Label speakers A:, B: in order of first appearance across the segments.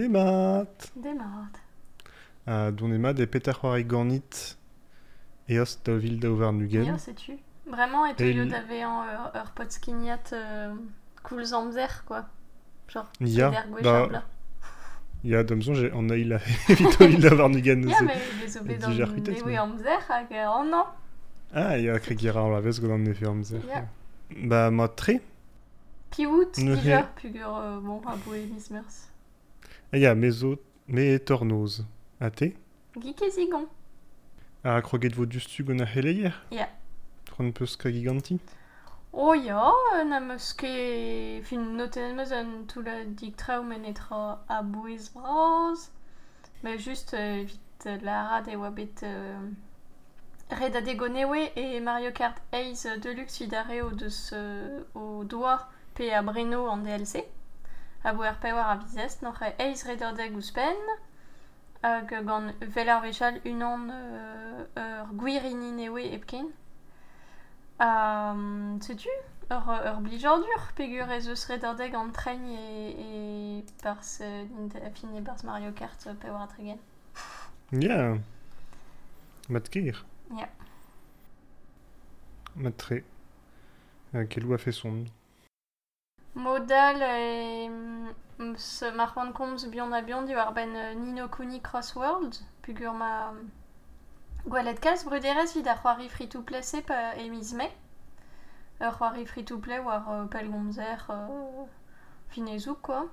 A: Demat
B: Demat.
A: a don emad e peter c'hoari ganit eos da vil da ovar nugen.
B: Ja, sais-tu? Vraiment, et
A: Et
B: tu
A: l-
B: d'avait en ur, ur pot skignat euh, cool zamzer, quoi. Genre, gwech
A: bah,
B: ar bla.
A: Ya, damzon, j'ai en a il a evito vil da ovar nugen.
B: Ya, mais les obé
A: et
B: dans oui amzer, euh, oh non.
A: Ah, ya kregira an lavez gant an efe amzer.
B: Ya.
A: Ba, ma tre.
B: Piout,
A: Ne
B: diger, pugur, euh, bon, a boe mismers.
A: Ah, ya, mezo, me tornoz. A kroget vo dustu gant a heleier
B: Ya.
A: Tron peus ka giganti
B: Oh ja, euh, na meus ket fin noten meus an tout la dig trao men etra a bouez braz. Mais juste euh, vite la rad e oa bet euh, red a dego newe e Mario Kart Ace Deluxe vidare o deus euh, o doa pe a Breno an DLC. A boer pevar a vizest, noch e Ace red ar deg ouspen. Hag gant velar vechal unan euh, ur gwirini newe epken. Um, sais-tu? Ur, ur blijardur, pegur ez eus red ar deg an tren e, e euh, Ninte- fin e Mario Kart euh, pe war a tregen.
A: Ya. Mat ker.
B: Ya.
A: Mat tre. Euh, Kelou a fait son.
B: Modal e mm, marwan a bion di war ben euh, Nino Kuni Crossworld, pegur ma gwalet kalz bruderez vid ar c'hoari free-to-play se pa e miz me. Ur c'hoari free-to-play war euh, pel gomzer euh, fin e zouk, quoi.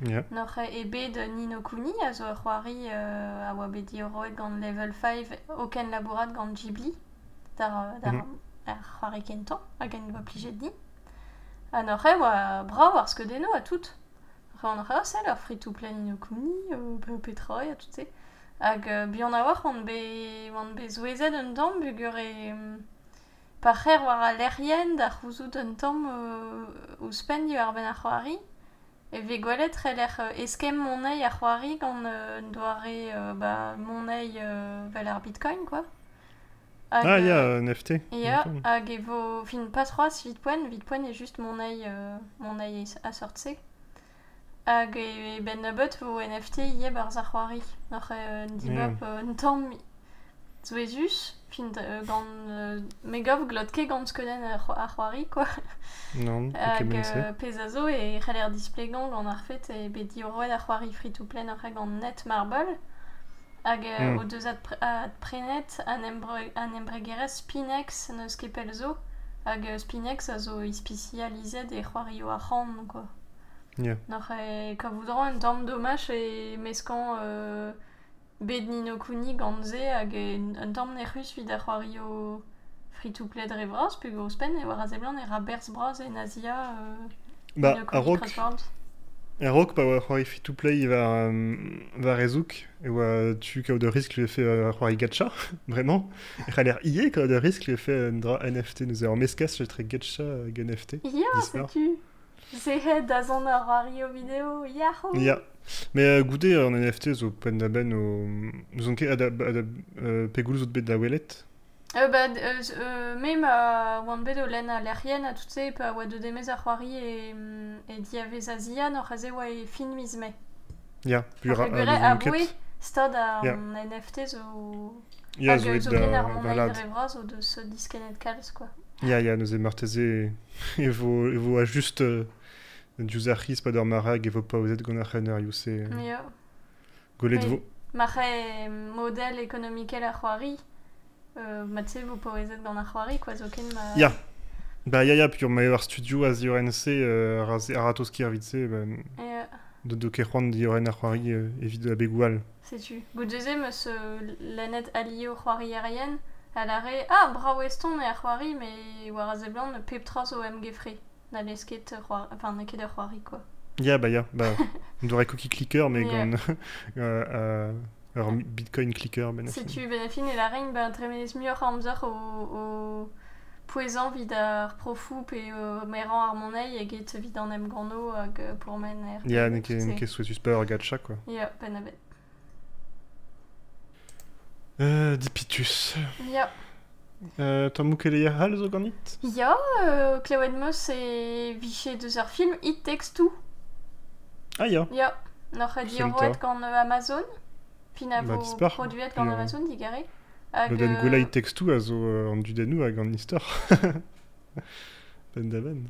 A: Ya.
B: Noch e bet Nino Kuni a zo ur c'hoari euh, a oa bet dioroet gant level 5 oken labourat gant Ghibli dar, dar
A: Mhm.
B: ar c'hoari kentan hag en oa plijet di. a ur c'heu oa brav ar skeudennoù a tout. Re an re sel ar free-to-play ino kouni, euh, peo petra a tout se. Hag euh, bihan a war oan be, oan be zouezet un tamm bugur e... Um, pa c'her war a lerien da c'houzout un tamm euh, ouzpenn ar ben ar c'hoari. E ve gwelet re l'er euh, eskem monei ar c'hoari gant euh, doare euh, ba, monei euh, vel ar bitcoin, quoi. Hag,
A: Ah, ya,
B: euh,
A: NFT.
B: Ya, hag e vo fin pas c'hoaz vit poen, vit poen e just monei, euh, monei a sortse. Hag e ben nebeut vo NFT ie barz ar c'hoari. Noch e dibab euh, zouezus, fin euh, gant euh, megov glot ke gant skeudenn ar c'ho- ar c'hoari, quoi.
A: Non,
B: Hag euh, pez a zo e c'haller displegan gant ar fet e bet dioroet ar c'hoari free-to-play n'ar gant net marble. hag
A: mm.
B: o deus ad, pre ad prenet an, embre an embregerez Spinex neus kepel zo hag Spinex a zo ispicializet e c'hoario a c'han quoi.
A: Yeah.
B: Nor e kavoudran un tamm dommage e meskan euh, bed nino kouni ganze hag e, un tamm ne c'hus vid a c'hoario free-to-play dre vras, pe gros pen e war a zeblan e ra berz braz e nazia euh, bah,
A: a
B: rock,
A: a rok, pa c'hoari free to play va, um, va rezouk, e oa tu kao de risque le fait c'hoari gacha, vraiment. C'haller ie kao de risque le fait un dra NFT nous je tre gacha hag NFT.
B: Ya,
A: Dispar.
B: sais-tu Zehet da zon ar c'hoario vidéo, yahoo
A: Ya. Mais euh, an NFT zo pen da ben o... Nous on ket ad, ad, ad euh, pegoul zo bet da welet.
B: Euh, bah, euh, euh, même euh, oan bet o len a lerien a tout se, pa oa de demez ar c'hoari e, mm, e diavez a zia, nor a ze oa e fin miz me.
A: Ya, pur a,
B: Ar
A: a,
B: gure
A: a,
B: a
A: a
B: boe, stad a
A: Ya.
B: um, NFT zo...
A: Ya, zo et
B: zo
A: da,
B: ken ar
A: da
B: monnaie
A: lad.
B: dre braz o deus euh, diskenet kalz, quoi.
A: Ya, ya, nous e marteze e vo, e vo a just euh, diouz ar c'hiz pa d'ar marag e vo pa ozet gant ar c'henner you se
B: Ya.
A: golet
B: Oui.
A: vo.
B: Marre modèle économique ar c'hoari, euh, ma tse vo poezet gant ar c'hoari, quoi, zo ken ma...
A: Ya. Ba ya ya, pur ma eo ar studio a zi NC euh, ar a- ar atos ki ar vitse, ben,
B: Ya.
A: de do ket c'hoant di oren ar c'hoari euh, evit a begoual.
B: Sais-tu Goudeze me se lanet allié au c'hoari arien, a l'arrêt Ah, bra weston e ar c'hoari, mais war a zeblant ne pep tras o em gefre. Na lesket c'hoari, enfin, ne ket ar c'hoari, quoi.
A: Ya, ba ya, ba, on devrait cookie clicker, mais gant euh, euh, ur bitcoin clicker, ben.
B: Sais-tu benefin e la reine, ben tremenez muur amzer o, o poezan vid ar profou pe o meran ar monei e get vid an em gano hag euh, pour men er.
A: Ya, ne ket souetus quoi.
B: Ya, ben.
A: Euh, dipitus.
B: Ya.
A: Euh, moukele ya hal zo ganit
B: Ya, euh, klevet meus e viche deus ar film It Takes Two.
A: Ah ya.
B: Ya, gant euh, Amazon. Pina
A: Bah,
B: vo
A: dispar,
B: produet gant
A: euh,
B: Amazon, digare. Hag,
A: Le den
B: euh,
A: gwelait textu a zo euh, an dudennou hag an istor. Ben da ben.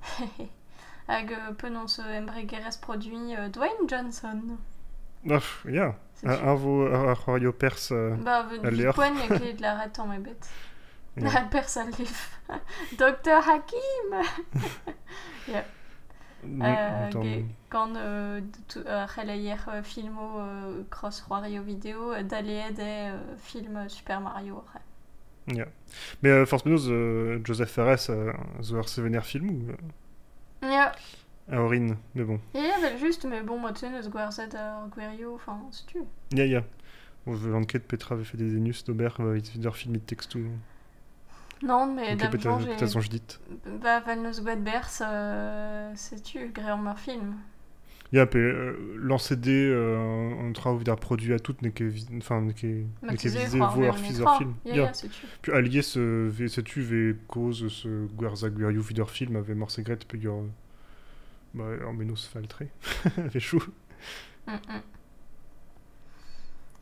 B: hag euh, penons euh, embregerez produit euh, Dwayne Johnson.
A: Baf, ya.
B: C'est
A: A, a vo ar ar c'hoario pers... euh,
B: Bah,
A: à
B: vi poen e ket la ret en ebet.
A: Ja.
B: La pers al liv. Dr. Hakim Euh,
A: Attends,
B: euh, tout- euh, c'heleier filmo cross Wario vidéo euh, d'aléed e euh, film Super Mario.
A: Ya. Mais euh, force benoz, Joseph Ferres zo ar sevener film ou
B: Ya,
A: a orin, mais bon.
B: il y avait juste, mais bon, moi, tu sais, nous gwerzet ar gwerio, enfin, c'est tu.
A: Ya, ya. On veut l'enquête, Petra avait fait des enus d'Aubert, euh, il leur film de textu.
B: Non, mais dame
A: peut-être
B: j'ai...
A: son Judith.
B: Bah, gweet bers, euh, c'est tu, gréant mar film.
A: Ya, pe euh, lancer des euh, on travaille produit à toutes, enfin, visé
B: mais on est
A: fils
B: trois.
A: film.
B: Ya,
A: Ya.
B: ya, c'est tu.
A: Puis allié ce v setu ve cause ce gwerza gwerioù vidar film avait morsegret pe gur bah en menos faltré. fait chou.
B: Mm, mm.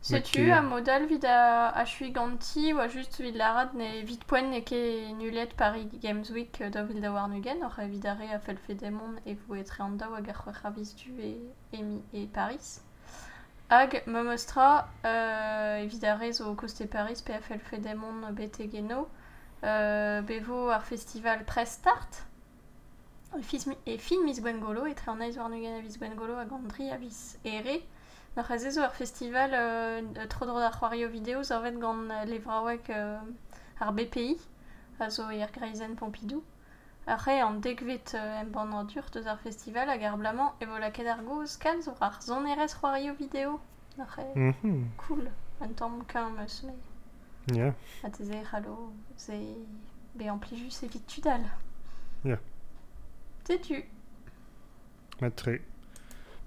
B: Sais-tu, a modal vid a, a ganti, oa just vid larad ne vid poen ne nulet Paris Games Week da vil da war nugen, or vid are a fel fedemon e vo etre an da hag ar c'hwech du e, Emi e Paris. Hag me mostra euh, evit koste Paris pe a fel fedemon bete geno, euh, bevo ar festival Press Start, e e fin Miss Gwengolo, etre an aiz war nugen a vis Gwengolo hag andri a vis ere, Noch ez ezo ar festival euh, tro dro ar c'hoario vidéo zavet gant euh, levraouek euh, ar BPI a zo er Greizen Pompidou. Arre an degvet euh, em ban an ar festival hag ar blamañ e vo laket ar goz kalz or ar zonerez c'hoario vidéo. Arre,
A: Mhm.
B: cool. Un tamm kam eus me.
A: Ya.
B: A te ze c'hallo ze be amplijus evit tudal.
A: Matre. Ben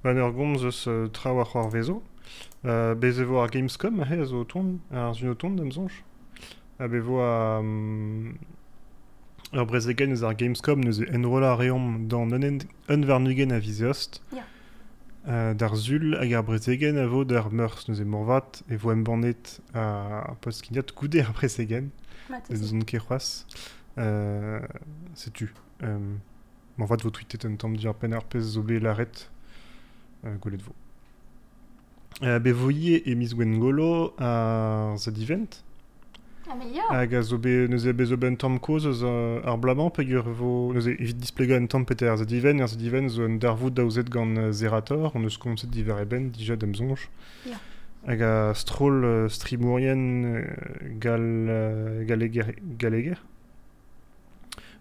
A: ur gomz eus traoù ar. Euh, Gamescom a zo ton, ar zun o ton d'am A bevo a... Um, ur eus ar Gamescom neus e enrola reomp d'an a vizeost.
B: Ya.
A: Euh, d'ar zul hag ar brezegen a vo d'ar meurs neus e morvat e vo embannet a, a post kignat goude ar brezegen. Ket c'hoaz. Euh, Setu. Euh, morvat vo tweetet un tamm dir pen ar pez zo bet gwelet vo. Euh, be voie e mis gwen golo ar zad event. Hag a zo be, neuze be zo ben tamm koz eus ar blamañ pe ur vo... Neuze evit displega en tamm pete ar zad event, ar zad event zo en darvout daouzet gant zerator, on eus komset diver eben, dija dem zonj.
B: Ya.
A: Hag a stroll strimourien gal, uh, galeger, galeger.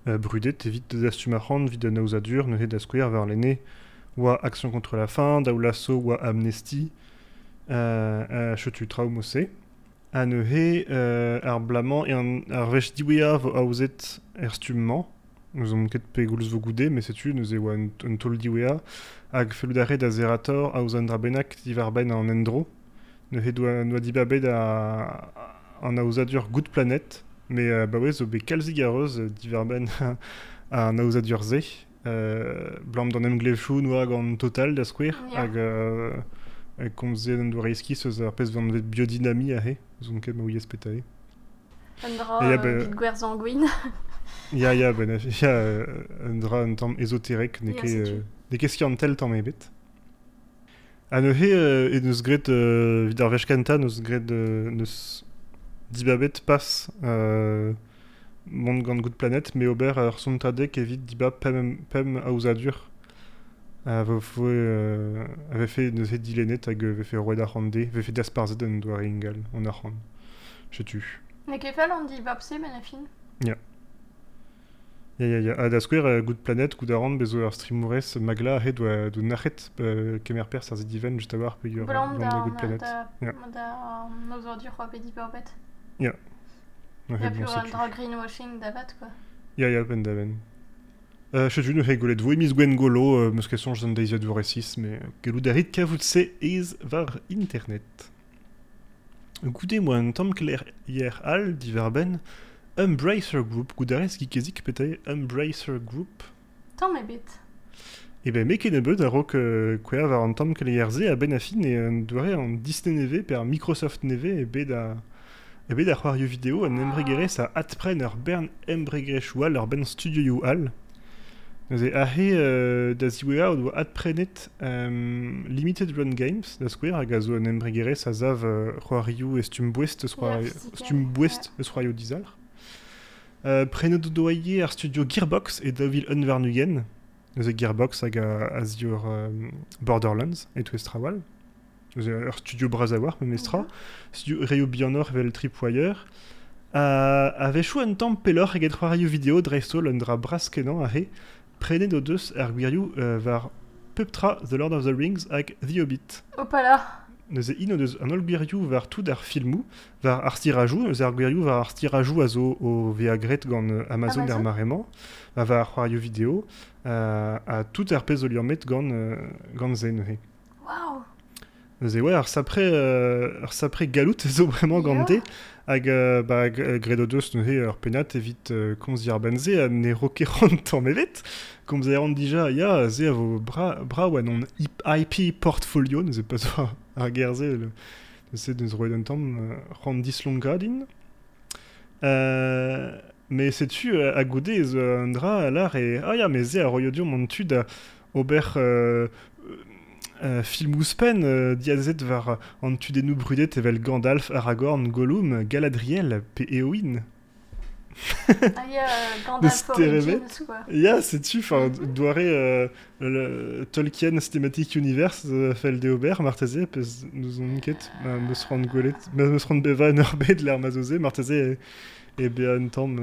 A: Euh, brudet evit da stumachan vid an aouzadur neuze da skouer var lene. L'enne oa Action contre la faim, daou lasso oa Amnesty, euh, a chetu traum ose. A neuze euh, ar e an ar vech diwea vo aouzet er. Nous on ket pe goulz vo goude, mais setu neuze oa un, un tol diwea hag fellout arret da zerator aouz an drabenak ben an endro. Neuze doa, doa dibabet a, an aouzadur Good Planet, mais euh, bah ouais, zo be kalzig a reuz euh, divar ben an aouzadur ze. Euh, blam d'an emglevchou noa gant total da skouer,
B: Ya.
A: hag euh, hag komze an doa reiski eus ar pez van vet biodynami a he, zon ket ma ouiez petae.
B: Un dra
A: Ya,
B: euh, vid gwerzan gwin.
A: Ya, ya, ben, ya, euh, un dra un tamm ésotérique, ne ket, euh, ne ket skiant tel tamm ebet. A neuze euh, e neus gret euh, vid ar vech kanta neus gret euh, neus dibabet pas euh, gant Good Planet, me ober ar sontadek evit diba pem, pem aouzadur. A vo foe euh, ave fait neuze dilenet hag ave fait roed ar rande, ave fait dasparzet an doa ingal, on ar.
B: Ne an di ben a fin.
A: Ya, ya, ya. A da skouer euh, Good Planet, bezo ar streamourez magla ahe doa do euh, kemer pers ar zediven just a war pe ur
B: Blam
A: blam da
B: da,
A: Good Planet. Ya.
B: da Ya
A: bon,
B: plus
A: c'est
B: un
A: tu.
B: dra greenwashing davat, quoi.
A: Ya, ya, ben da. Euh, je ne he golet vo emis gwen golo, euh, meus ket sonj d'an deiziad voresis, mais gelou darit kavout se ez var internet. Goude moi un tamm kler hier al diver ben, Embracer Group, goudarez ki kezik petae Embracer Group,
B: Tant me bet.
A: Et ben meke ne beut a-raok euh, kwea war an tamm keleierze a ben a fin e un doare an Disney neve per Microsoft neve e bet a e bet ar c'hoario vidéo an embregere sa atpren ur bern embregere choual ur ben studio you al. Neuze ahe euh, da ziwea o doa atprenet um, Limited Run Games da skouer hag a zo an embregere sa zav uh, c'hoario e stum bouest eus eus c'hoario dizalr. Euh, Prenet do doaie ar studio Gearbox e davil un war nugen. Neuze Gearbox hag a, a um, Borderlands et tout estrawal. Neuze ur studio Brazawar me mestra.
B: Mhm.
A: Studio Reo Bionor vel Tripwire. A, a vechou un tamm pelor eget c'hoario vidéo dreistol un dra braskenan a he prenet o deus ar gwirioù euh, var peptra The Lord of the Rings hag The Hobbit.
B: Opala.
A: Neuze in deus an ol gwirioù var tout ar filmou, var ar stirajou, neuze ar gwirioù var ar stirajou a zo o vea gret gant euh, Amazon,
B: Amazon
A: er maremañ, va var ar c'hoario vidéo, euh, a tout ar pez o liammet gant, euh, gant zen.
B: Waouh.
A: Neuze ouais, ar sapre, euh, ar sapre galout zo bremañ gant
B: Ya.
A: te, hag euh, ba, g- gret o deus neuze ur penat evit euh, komz benze a ne rokerant tamm evet, komz a ran dija ya ze a vo bra, bra oa non IP portfolio, neuze pas zo ar- gerze, le, neuze neus roet un tamm euh, ran dislonga din. Euh, mais setu euh, a goude ez euh, un dra a lar e ah ya mais ze a roio dur mont tud a ober euh, euh, film ouspen euh, diazet var an tu denou brudet evel Gandalf, Aragorn, Gollum, Galadriel, pe Eowyn.
B: Ah, il y a euh, Gandalf.
A: Ya, sais-tu, enfin,
B: Mhm.
A: doare euh, le Tolkien Cinematic Universe euh, fel de Aubert, marteze, pez nous on ket, meus rand golet, meus rand beva bet l'er mazoze, marteze e, e be un tamm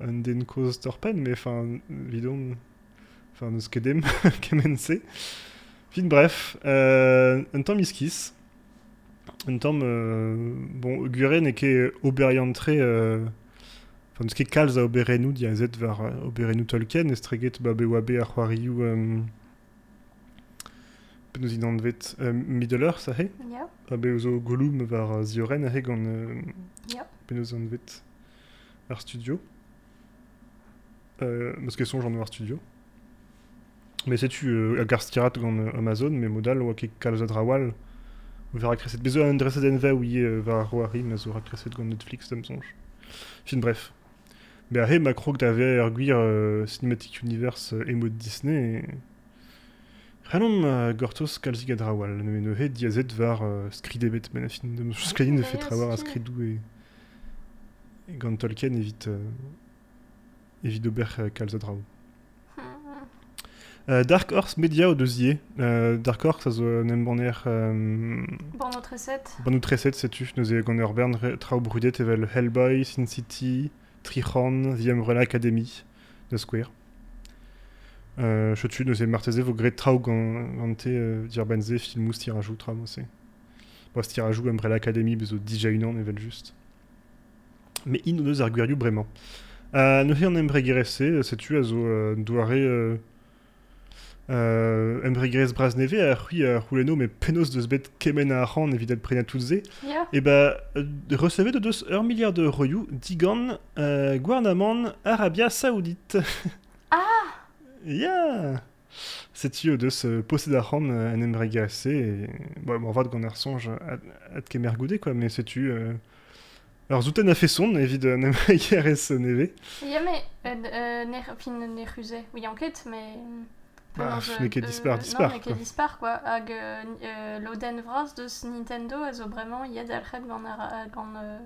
A: un den koz torpen, mais enfin, vidon, enfin, neus kedem, kemense. Bref, euh, un tamm iskis, un tamm, euh, bon, gure ne ket oberiantre, euh, Enfin, deus ket kalz a oberenou diazet var euh, oberenou Tolkien, estreget ba bewabe ar c'hoarioù penaos in an vet euh, Middle-earth a he,
B: Ya.
A: a be zo Gollum var euh, zioren a he gant euh,
B: Ya.
A: penaos an vet ar studio. Euh, Meus ket sonj an ar studio. Mais setu euh, a gar stirat gant euh, Amazon, mais modal oa ket kalz a drawal, o ver a kreset. Bezo an dreset en ve ouie euh, var zo a kreset gant Netflix dem sonj. Fin bref. Mais a he ma krog da ver ur gwir euh, Cinematic Universe euh, emo Disney e... Renom uh, gortos kalzig a drawal, ne he diazet var uh, skridebet ben a fin ne fait trawar a skridou e... e gant Tolkien evit... Uh, evit ober. Uh, Dark Horse Media o deus ie. Uh, Dark Horse a zo an embaner... Um,
B: Bon, notre recette.
A: Ban out reset setu, neuze gant ur bern re- traoù brudet evel Hellboy, Sin City, Trichan, The Umbrella Academy, de Square. Euh, Chotu, neuze marteze vo gret traoù gant, gant te euh, dir benze filmou stirajou tra mosse. Bo stirajou Umbrella Academy bezo dija unan evel just. Mais in o deus ar gwirioù bremañ. Euh, neuze an embregerese, setu a zo euh, doare... Euh, euh, embregerez braz neve a c'hui a rouleno me penos deus bet kemen a ran evidet prenatoutze
B: Ya.
A: et bah, euh, recevez de 2 ur milliard de royou digan euh, gouvernement Arabia Saoudite.
B: Ah
A: Ya Setu deus euh, possède a ran euh, an embregerese et... Bon, bon, vat gant ar sonj ad, kemer goude, quoi, mais setu... Euh... Alors, zouten a fait son, evit an embregerese neve.
B: Ya, mais euh, euh, fin ne rusé. Oui, enquête, mais...
A: Mais qu'elle
B: euh,
A: disparaît,
B: Non,
A: disparaît,
B: mais qu'elle
A: quoi.
B: disparaît, quoi. Hag euh, euh, l'Oden Vras de ce Nintendo, a zo vraiment yed alched gant, Ara- gant euh,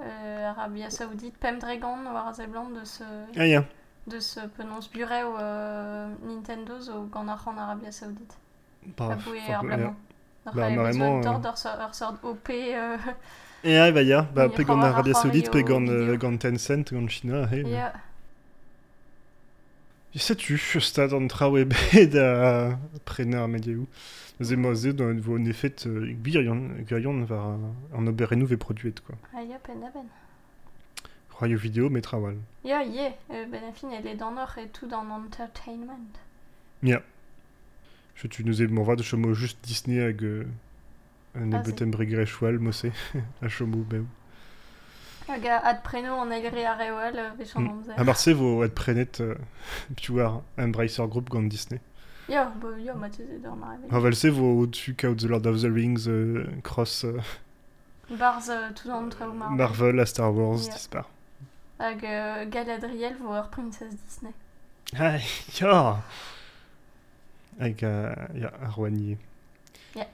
B: euh, Arabia Saoudite, Pem Dragon, war a zeblant de ce...
A: Ah, ya.
B: de ce penonce bureau euh, Nintendo zo gant ar c'hant Arabia Saoudite.
A: Bah,
B: a boué
A: enfin,
B: ar blamant.
A: Bah, euh,
B: ur sort- sort OP... Euh,
A: Et ah, bah, ya. Bah,
B: y
A: pe gant Arabia Saoudite, pe gant, euh, Tencent, gant China,
B: yeah.
A: Setu, stad an traoù e bet a prenañ ar mediaoù. Ze moze dans vo nefet euh, gwirion, gwirion var an oberenou ve produet, quoi.
B: Ah, ya, pen da ben.
A: Royo vidéo, met trawal.
B: Ya, yeah. Euh, ben fin, elle est dans l'or et tout dans l'entertainment.
A: Mia. Je tu nous mon va de chomo juste Disney hag euh, un
B: Ah,
A: ebetem bregre choual, mosse, a chomo bew.
B: Hag a ad preno an eoal, euh,
A: Mm.
B: amzer.
A: A Marseille vo ad prenet, euh, tu vois, un bracer group gant Disney.
B: Ja, bah, ja, ma teze d'or
A: Ha kao The Lord of the Rings euh, cross euh,
B: Barz euh, tout an.
A: Marvel a Star Wars
B: Yeah.
A: dispar.
B: Hag euh, Galadriel vo ur Princess Disney.
A: Ah, ya Hag a, ya, ar oanier.
B: Yeah.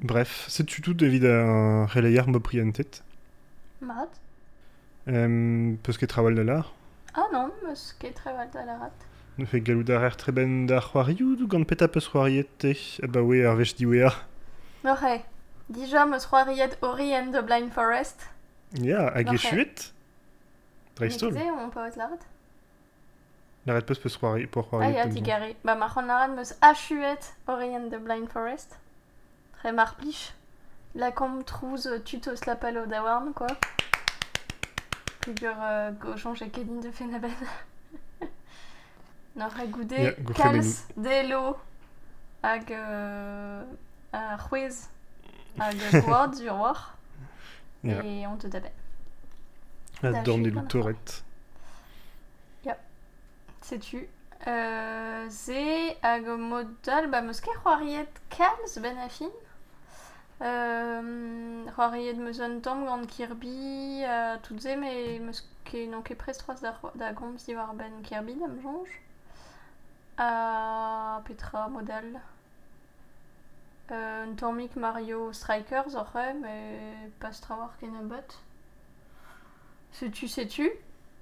A: Bref, setu tout a relayar mo prientet.
B: Mat
A: Um, peus ket trawal da lar.
B: Ah non, meus ket treval da la rat.
A: Ne fe galou ar er treben da c'hoarioù gant peta peus c'hoariet te. Ah bah oui, ar vech diwea.
B: Norre, dija meus c'hoariet ori en de Blind Forest.
A: Ya, hag e chuet. Dreistol.
B: Nekze, on paoet la rat.
A: L'arrête peus peus c'hoari, pour
B: Ah
A: c'hoariet.
B: ya,
A: tem
B: ti
A: zo.
B: gare. Ba ma c'hant la rat meus achuet ori en de Blind Forest. Tre mar plich. La kom trouz euh, tutos la palo da warn, quoi. Pugur euh, j'ai kedin de fenaben. Norre goude,
A: Ya, go
B: kalz, delo, hag c'hwez, hag gwad du war.
A: Ya.
B: Et on te dabe.
A: La
B: Da
A: dorn
B: chut
A: e
B: gant ar
A: loutoret.
B: Sais-tu euh, Ze hag modal, ba meus ket c'hoariet a. Euh, c'hoariet meus un tamm gant Kirby, euh, tout ze, mais meus non ket prest troaz da, da gomz diwar ben Kirby dam jonj. A petra modal. Euh, un Mario Strikers oc'he, mais pas trawar ken a bot. Sais-tu, sais-tu?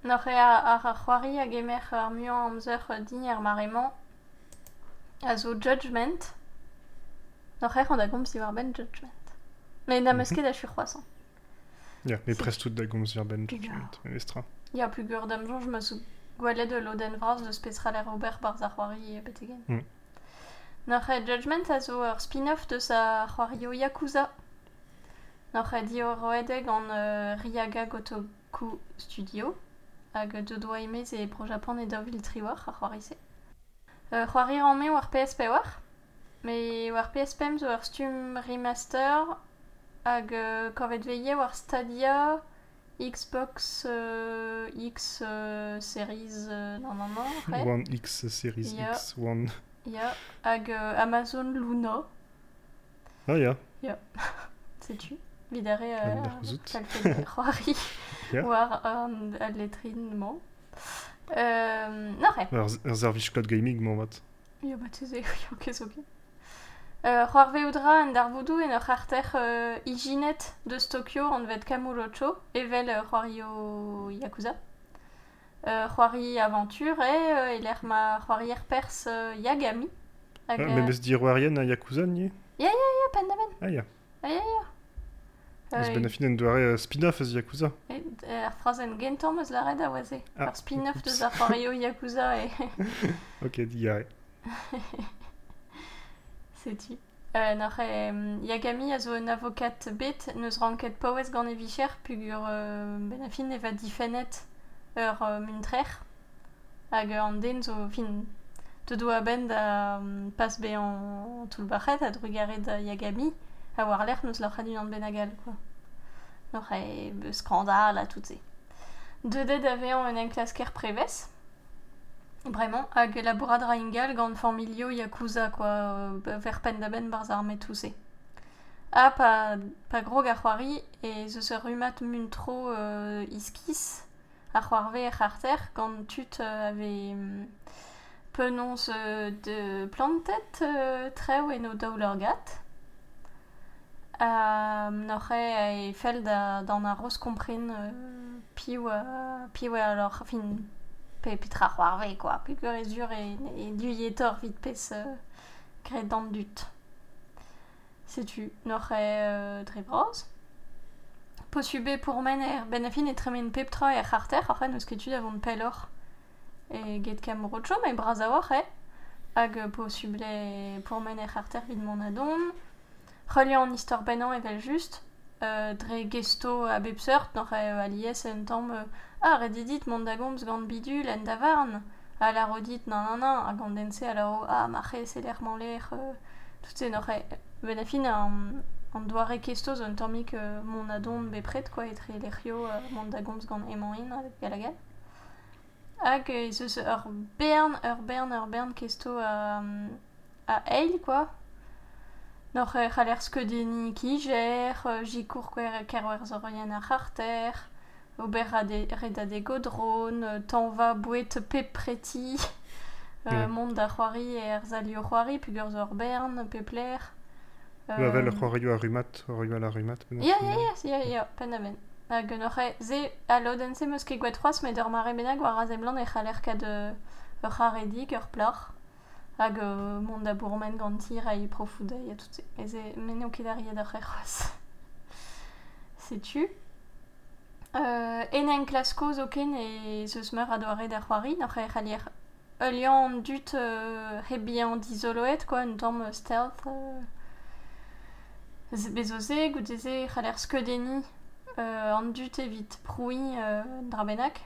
B: N'aurait ar ar c'hoari hag emer ar muant amzer er a Judgment. N'aurait an da gomz diwar ben Judgment. Mais na meus
A: Mhm.
B: ket a chur c'hoazan.
A: Ya, mais prest tout da gomz ir ben judgment. Estra.
B: Ya plugur dam jonj ma sou gwalet de loden vraz de spectral er ober bar ar c'hoari e betegen.
A: Mm.
B: N'aurait Judgment a zo ur spin-off de sa c'hoario Yakuza. N'aurait di ur roedeg an euh, Ryaga Gotoku Studio. hag de doa emez e pro Japan e daouvil tri war ar c'hoari se. Euh, c'hoari an me war PSP war. Me war PSP em zo ur stum remaster hag euh, kovet veie war Stadia Xbox euh, X euh, Series euh, nan nan après.
A: One X Series
B: Ya.
A: X, One.
B: Ya, hag euh, Amazon Luna,
A: Ah ya,
B: sais-tu Vidare
A: An
B: euh,
A: der zout.
B: kalfet c'hoari
A: Ya.
B: war an ad letrinement. Euh,
A: ar zervich cloud gaming mo vat.
B: yo ba ket zo ket. Euh, c'hoar veoudra an dar voudou en ur euh, ijinet de Tokyo an vet Kamurocho, evel euh, c'hoario Yakuza. Euh, c'hoari aventure e euh, eler ma c'hoari er pers euh, Yagami. Hag,
A: Ah, mais meus dir warien a Yakuza nie
B: Ya.
A: Ah ya,
B: Ah, ya, ya.
A: eus ben a fin en doare spin-off eus Yakuza.
B: Et er frazen gentom eus la red a oaze.
A: Ah,
B: Ar spin-off Yakuza e...
A: Ok, di.
B: Setu. Euh, n'ar e, Yagami a zo un avokat bet neus ranket paouez gant e vicher pugur euh, ben a fin eva difennet ur euh, muntrer. Hag euh, an den zo fin te doa ben da pas be an tout bachet a drugare da Yagami a war l'air neus lor an ben agal quoi. N'ar e be skandal a tout se. Deudet avean un enklasker prevez. Vraiment, hag labourad raingal gant familio Yakuza, quoi, euh, ver pen da ben barz armet touse. Ha, pa, pa grog ar c'hoari, e rumat muntro euh, iskis, ar c'hoarve e c'arter, gant tut euh, ave mm, penons euh, de plantet euh, treu en o daoul ur gat. Uh, n'oc'he e fel da, d'an ar roz kompren euh, piou, a- piou e alors, fin, petra quoi. Pugur e zur e, e duyetor vit pez euh, gret d'an dut. Euh, dre braz. Posube pour men er ben a fin e tremen peptra e c'arter, oc'he neus ket avon pelor e get kam rocho, me braz a war, e. Hag euh, posuble pour men e c'arter vid mon adon. Relio an istor benan evel just. Euh, dre gesto a bepseurt, n'oc'he euh, alies en tamm euh, ah, redidit mont da gomz gant bidul en da varn. A la rodit nan nan nan, ah, l'air manler, euh, tout se n'aurait, ben a fin an, an doare kestoz un tammik euh, mon adon bepret, quoi, etre l'erio euh, mont da gomz gant emañ in, avec galagal. hag ez eus ur bern, ur bern, ur bern kesto a, a eil, quoi. E euh, jikour kwer kerwer zorien ar c'harter, ober a de, red a de godron, euh, tanva bouet pepreti, euh,
A: Ouais.
B: mont da c'hoari e ar zalio c'hoari, pugur ur bern, pepler.
A: Euh... Vel c'hoarioù a rumat, c'hoarioù a la rumat. ben
B: Ya,
A: also,
B: ya, ya, ya, ya, pen da ben. Hag n'oc'he, ze a lodense meus ket gwaet c'hoaz, met ur mare bennak war a zemlan e c'haller kad euh, ur c'haredig, ur plach. Hag euh, mont da bourmen gantir a e profoudei a tout se. E ze meneo ket Euh, en en klasko zo ken e zeus meur a doare da c'hoari, e Eulian dut euh, d'isoloet, quoi, un tamm euh, stealth. Euh, bezoze, goudeze, c'haller skeudeni, euh, an dut evit proui euh, drabenak.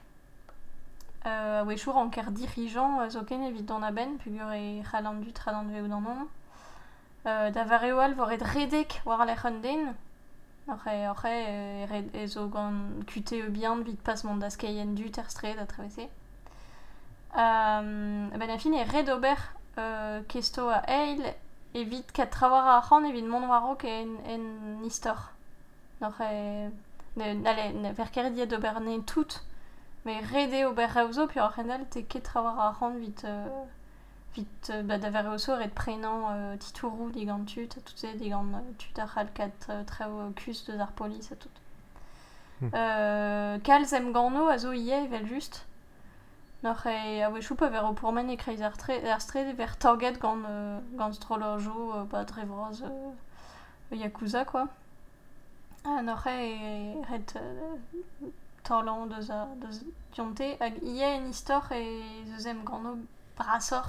B: Euh, ouais, chour en ker dirigeant, euh, don aben, pugur e dut c'halant ve ou dan non. Euh, da war après, euh, red- e zo gant kute e bihan vit pas mont da skeien dut er stred a travese. Euh, ben a fin e red ober euh, kesto a eil evit kat trawar a c'han evit mont waro ke en, en istor. Noc'h e... Ne, ale, ne, ver kere diet ober ne tout, me rede ober reozo, puis ar rendal te ket trawar a c'han vit... Euh, vit euh, ba da ver eozo ret prenan euh, titourou digant tut, a tout se digant euh, tut ar c'hal kat euh, treo kus deus ar polis a tout.
A: Hmm.
B: Em gano a zo ie evel just. Noc'h e a wechou pa ver o pourmen e kreiz ar, tre, ar stred ver torget gant, euh, gant strolorjo euh, ba drevroz euh, Yakuza quoi. Ah, noc'h e ret euh, torlan deus a deus dionte hag ie en istor e zeus em gano brasor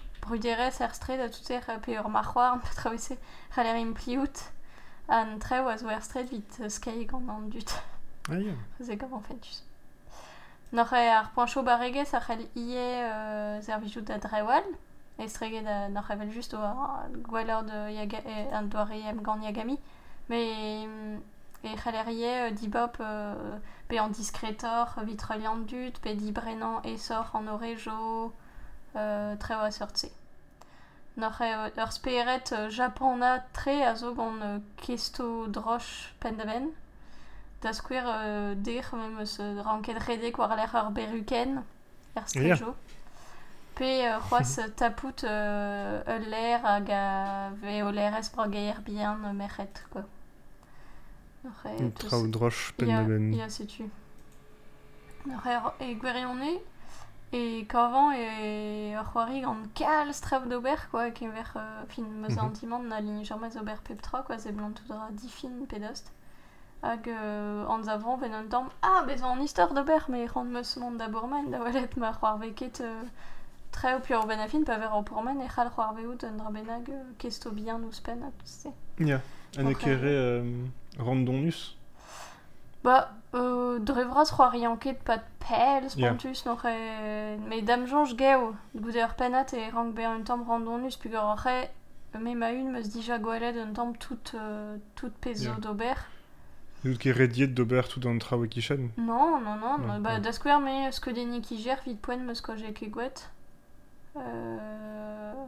B: bruderez er stred a tout er pe ur marc'hoar, pe travese c'haller impliout, an treo a zo er stred vit skei gant an dut.
A: Ah, ya.
B: Ze gav fentus. Noc'h e ar poincho baregez ar c'hell ie euh, zervijout da drewal, e streget da noc'h evel just o ar gwelleur de yaga, e, an doare em gant Yagami, me e c'haller ie euh, dibop euh, pe an dut, pe an orejo, euh, treo a seurt se. Noc'h e euh, ur speeret euh, japana tre a zo gant kesto droch pen da skouer euh, der mem eus ranket redek war l'air ur beruken er strejo. Pe euh, c'hoaz tapout euh, ul l'air hag a ve o l'air es bra geier bien euh, merc'het, quoi. E tous-
A: traoù droch pen
B: Ya,
A: da ben.
B: ya, setu. Noc'h e, e gwerionne, e kavan e ur c'hoari gant kal strav d'ober, quoi, ken ver euh, fin meus
A: Mhm.
B: antimant na ligne jamais ober pep tra, quoi, ze blant tout dra difin pedost. Hag euh, an zavon ven un tamm, ah, bez an istor d'ober, me rand meus mont da bourmen, da welet ma c'hoar veket euh, treo pior ben a fin, pa ver o pourmen e c'hal c'hoar veout un dra benag euh, kesto a tout se.
A: Ya. An e
B: Après-
A: kere euh.
B: Ba, euh, drevras c'hoari anket pat pel,
A: Ya.
B: spontus, yeah. e... Me dam jonj geo, goude ur penat e rank be un tamm randonus, pug ur re, me ma un meus dija gwelet un tamm tout, euh, tout pezo
A: Ya.
B: d'ober.
A: Dout ket rediet d'ober tout an traoù e kichan.
B: Non, non, non,
A: Non,
B: ba,
A: non.
B: da skwer me eus ket deni ki ger vit poen meus ko je ket gwet. Euh...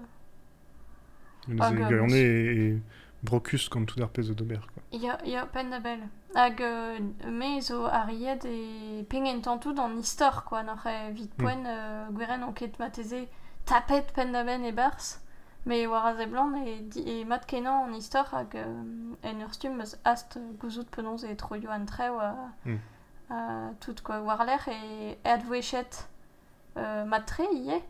B: Ah,
A: e e, e brocus gant tout ar pezo d'ober.
B: Ya, ya, pen da bel. Hag euh, me zo ariet e pengen tantout an istor, quoi, e vit poen euh, gweren mateze tapet pen da ben e bars. Me war a blanc e, di- e mat kenan an istor hag euh, en ur stum eus ast euh, gouzout penonz e troio an treo a,
A: Hmm.
B: a tout quoi war l'air e advouechet euh, mat tre ie.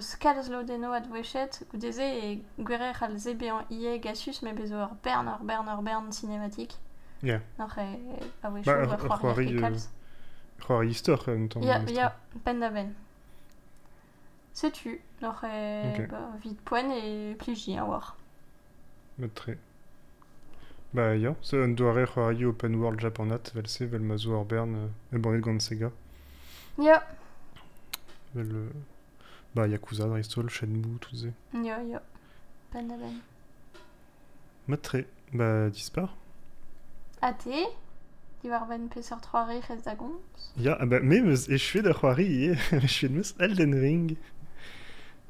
B: Skalz lo deno advouechet goudeze e gwere c'hal ze bean ie gasus me bezo ur bern cinématique.
A: Ya.
B: Noc'h e a wechou
A: Ba,
B: bah,
A: ur- ur
B: war
A: c'hoari,
B: c'hoari
A: euh, C'hoar istor un tamm.
B: Ya, ya, pen da ben. Sais-tu bah, vite poigne et pligi, à voir.
A: Metre. Bah ja, så en doare open world japonat, vel se, vel ma zo ar bern, euh, e bannet gant Sega.
B: Ya,
A: Vel, bah Yakuza, Dristol, Shenmue, tout ze.
B: ya, ya. Ben a ben.
A: Metre. Bah dispar.
B: Ate Di war ben peseurt 3 rech ez da gont
A: Ja, ah bah, me meus e chouet da c'hoari ie, e chouet meus Elden Ring.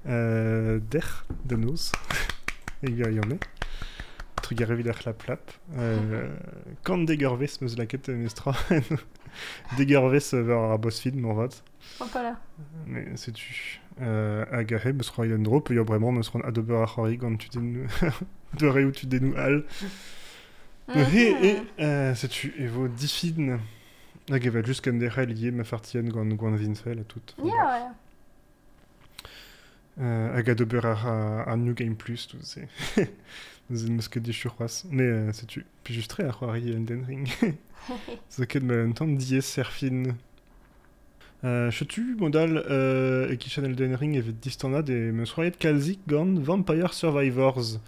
A: Euh, der, de noz. e gwa yome. Trug ar evit ar la plap. Euh, kant degervez meus laket mestra. degervez war ar boss film, morvat.
B: Hop là.
A: Mais sais-tu euh, Agahe, me sera un drop, il y a vraiment me sera adober a c'hoari quand tu dénou... de ré où tu al. Hag just ken lié ma fartien gant gant vinfel a tout.
B: Ya, ouais.
A: Euh, hag adober ar, ar New Game Plus, tout c'est... Nous en meus ket di churroas. Mais euh, sais-tu, puis juste très a c'hoari Elden Ring. So ket ma un temps diez serfin. Euh, Chetu, modal, euh, e kichan Elden Ring evet distannad e meus roiet kalzik gant Vampire Survivors.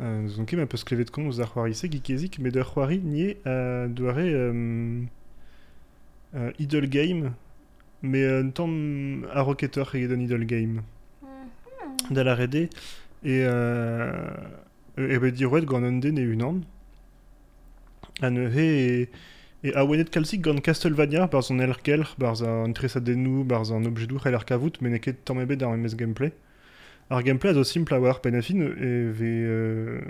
A: Euh, Zon ket ma peus klevet kon ouz ar c'hoari se gikezik, met ur c'hoari nie euh, doare euh, euh, idle game, mais un temps a rocketeur eget an idle game.
B: Mhm.
A: da la rede e euh, e bet dirouet gant un den e unan an he e, e a wenet kalsik gant Castlevania barz an elkelr barz an tresadennou barz an objedou c'hell ar kavout men eket tamm ebet ar mes gameplay ar gameplay a zo simple a war pen a fin e ve euh,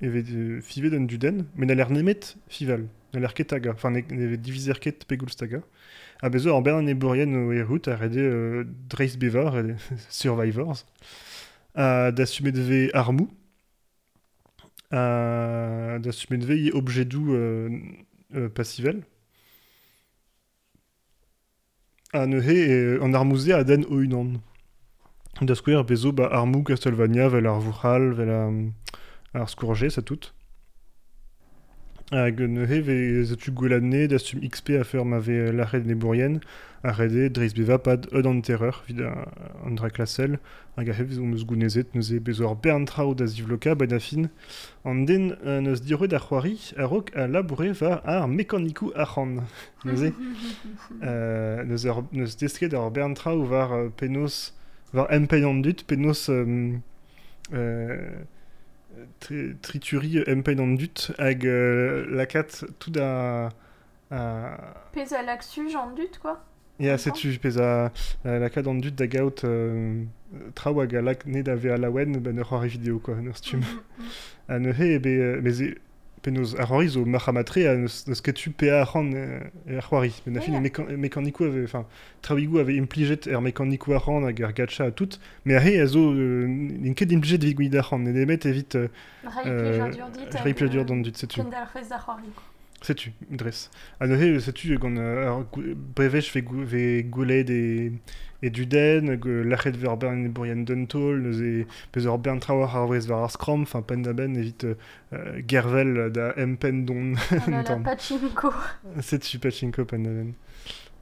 A: e ve euh, fivet an duden men a l'air nemet fival a l'air ket taga enfin ne ve diviser ket pegoulz taga a bezo ar bern e bourien o e route a rede euh, Dreis Bevar e Survivors. A d'assumer de ve armou. A d'assumer de ve i objedou euh, euh, passivel. A ne he e, an armouze a den o unan da skouer bezo ba armou Castlevania vel ar vouchal vel a, ar skourge sa tout. Hag ne he ve zetu gweladne d'astum XP a fer ma ve l'arret ne bourien a rede dreiz beva pad eud an terreur vid an dra klasel hag a eus gounezet neus e bezo ar bern trao da zivloka ben a fin an den euh, neus diroet ar c'hoari a rok a laboure va ar mekanikou achan neus euh, neus, ur, neus desket ar bern var euh, penos var dut penos euh, euh, tri trituri dut hag euh, lakat tout a, a
B: Pez a laksu, j'en dut, quoi. D'accord.
A: setu pez a a lakaat an dut da gaout euh, traoù hag a lak ne da ve a lawen ben ur c'hoari vidéo quoi, ur stum. A ne he ebe bez penoz ar c'hoari zo machamatre a neus, neus ketu pe a c'han euh, e ar c'hoari. Ben a fin e mekanikou ave, enfin, traoigou ave implijet er mekanikou a c'han hag ar gacha a tout, me a he a zo euh, n'in ket implijet evit gwid a c'han, ne demet evit euh,
B: Rai
A: euh,
B: plejar dur dit.
A: rai setu.
B: Da c'hoari.
A: Setu, dres. A he, setu, euh, brevech ve goulet e, e duden, lachet ver bern e bourien duntol, neus pez ur bern trawar ar vrez var ar skram, enfin pen da ben evit euh, euh, gervel da empen don
B: Ah pachinko.
A: setu pachinko pen da ben.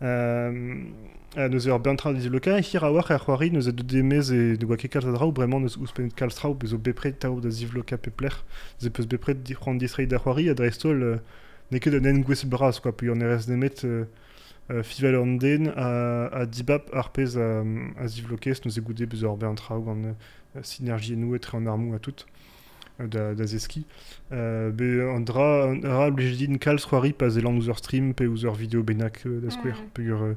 A: Euh, a neus ur bern trawar loka, hir a war ar c'hoari neus e de demez e de oa ket kalz a drao, bremañ neus ouz pen kalz trao, bezo bepred tao da zivloka pepler, ze peus bepred di c'hoant disreit da c'hoari, a dreistol euh, ne ket un en gwez bras, quoi, puis on est reste nemet euh, euh, fivel an den a, a dibap ar pez a, a zivlokez neus e goude bezo ar bern trao gant euh, synergie nou etre an armou a tout euh, da, da zeski. Euh, be an dra, an dra din kalz c'hoari pas elan ouz ur stream pe ouz ur video benak euh, da square.
B: Mm.
A: Pe ur, euh,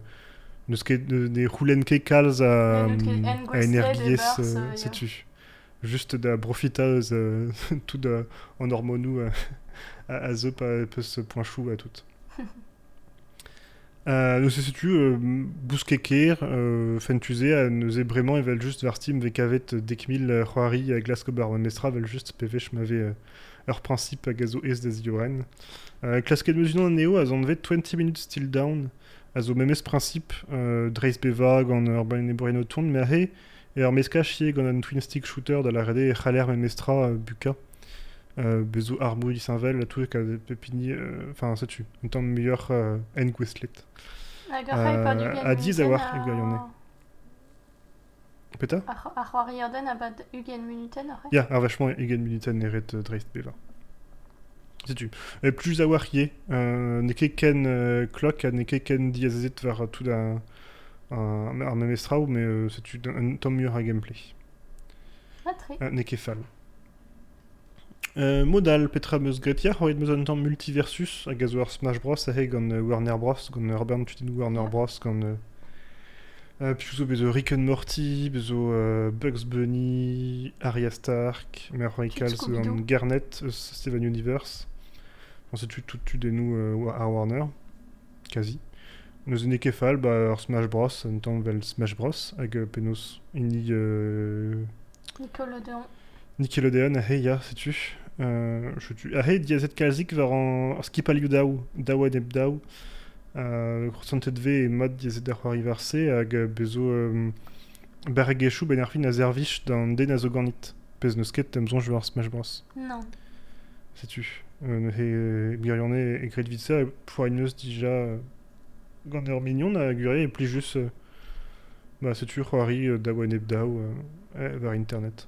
A: neus ket ne, ne roulen ket kalz a, energiez, euh,
B: euh,
A: setu. Juste da profitaeus euh, tout da, an hormonou euh, a, a zeu pa peus point chou a tout. Euh, nous se situ euh, euh, fentuze, a neus e bremañ evel just var steam ve kavet dekmil euh, c'hoari a glasko bar mestra vel just pevech m'ave euh, ur principe a gazo ez da zioren. Euh, klasket meus unan an neo a zon vet 20 minutes still down a zo memez principe euh, dreiz beva gant ur ban e bourien o tourne, me a he e ur meska chie gant an twin stick shooter da la rede e c'haller men mestra euh, buka. Euh, bezo armouille saint-vel, tout ka pepini, euh, enfin, ça tu, un temps meilleur euh, en gwestlet.
B: Hag ar rai pa du
A: Euh, a diz a war, e gwir, y'en Peta
B: Ar ar c'hoari den abad ugen minuten ar
A: Ya, ar vachement egen minuten eret euh, dreist beva. Sais-tu Et plus a war ye, euh, ne ket ken euh, clock a ne ket ken diazezet war tout da un, ar memestrao, mais euh, sais-tu un tom mur a gameplay.
B: Matre.
A: Euh, ne ket fall. Euh, modal petra meus gretia, c'hoaret meus an multiversus hag a zo ar Smash Bros a he gant euh, Warner Bros, gant Urban tu din Warner
B: Ja.
A: Bros, gant euh, euh, puis zo bezo Rick and Morty, bezo euh, Bugs Bunny, Arya Stark, mer
B: Puis
A: kalz gant Garnet, euh, Steven Universe. Bon, c'est tu tout tu des nous euh, à Warner, quasi. Ket fall, bah, ar Smash Bros, an tamm vel Smash Bros, hag euh, penaos ini euh,
B: Nickelodeon.
A: Nickelodeon a he ya, sais-tu euh, je tu a he diazet kalzik var an ar skip alioù daou, daou eb daou, euh, croissantet ve e mod diazet ar c'hoari varse hag euh, bezo euh, bergechou ben ar fin a zervich d'an den a zo ganit. Pez neus ket tem zonj war Smash Bros.
B: Non.
A: Sais-tu euh, He euh, birionne e gret vitsa e poa dija euh, gant ur mignon a gure e pli just euh, bah, sais-tu c'hoari euh, daou eb daou euh, var internet.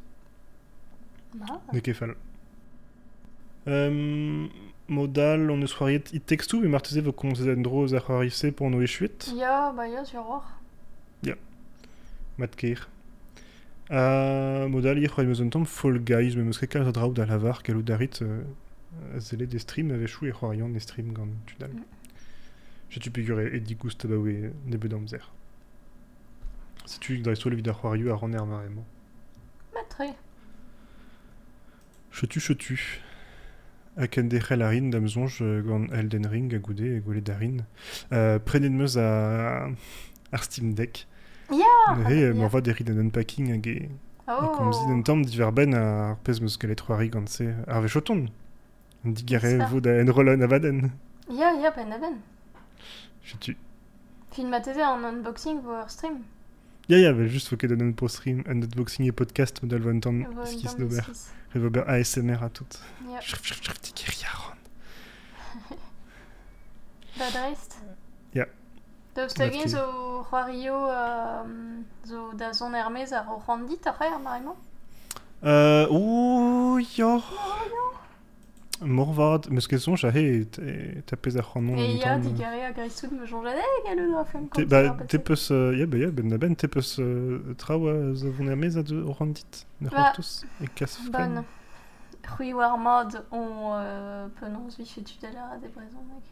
B: Bah.
A: Ne ket fall. Euh, modal, on eus c'hoariet it takes two, e marteze vo komzet en droz ar c'hoarise pour no echuet,
B: Ya, bah ya, sur war.
A: mat keir. A modal, ir meus tamm Fall Guys, me meus a draoù da lavar, kalou darit euh, a zele des stream a vechou e c'hoarian des stream gant.
B: Mm.
A: Tu pegur e digoust a baoe ne bet amzer. Se tu da so le vid ar c'hoarioù a ran er maremañ.
B: Matre.
A: Chetu, chetu. Hag en dec'hel a rin dam zonj euh, gant Elden Ring a goude e gole da rin. Euh, prenet meus a ar Steam Deck.
B: Ya
A: Ne he,
B: ya.
A: m'en va derit an unpacking hag e...
B: Oh.
A: Kom zid an tamm diver ben ar pez meus galet c'hoari gant se ar vechoton. An digare
B: J'espère.
A: vo da en rolan avaden.
B: Ya, ya, ben a
A: Chetu.
B: Fin ma teze an unboxing vo ar stream.
A: Ya ya, vel just foket an un post stream, an unboxing e podcast modal van skis
B: skis.
A: Revober ASMR a tout.
B: Ya.
A: Shrif, shrif, shrif, digeri a ran.
B: Da dreist. Daoust hag
A: Mat
B: zo c'hoario euh, zo da zon ermez ar o c'handit ar c'her maremañ.
A: Euh, ouh, yo. Morvad, meus ket zonj a he, te- ta pez ar c'hanon
B: E
A: an
B: ya,
A: tamm, euh,
B: digare a greisout me jonget, e, gallout ar fem
A: Te,
B: kont
A: ba,
B: ar
A: te
B: batet.
A: peus, euh, ya, ba, ya, ben da ben, te peus euh, traoù a zo vont er mez a de orandit, ne
B: Ba,
A: c'hortoz, e kas
B: Bonne.
A: fren.
B: C'hwi war mod on euh, penons vi fetu da la de brezon meg.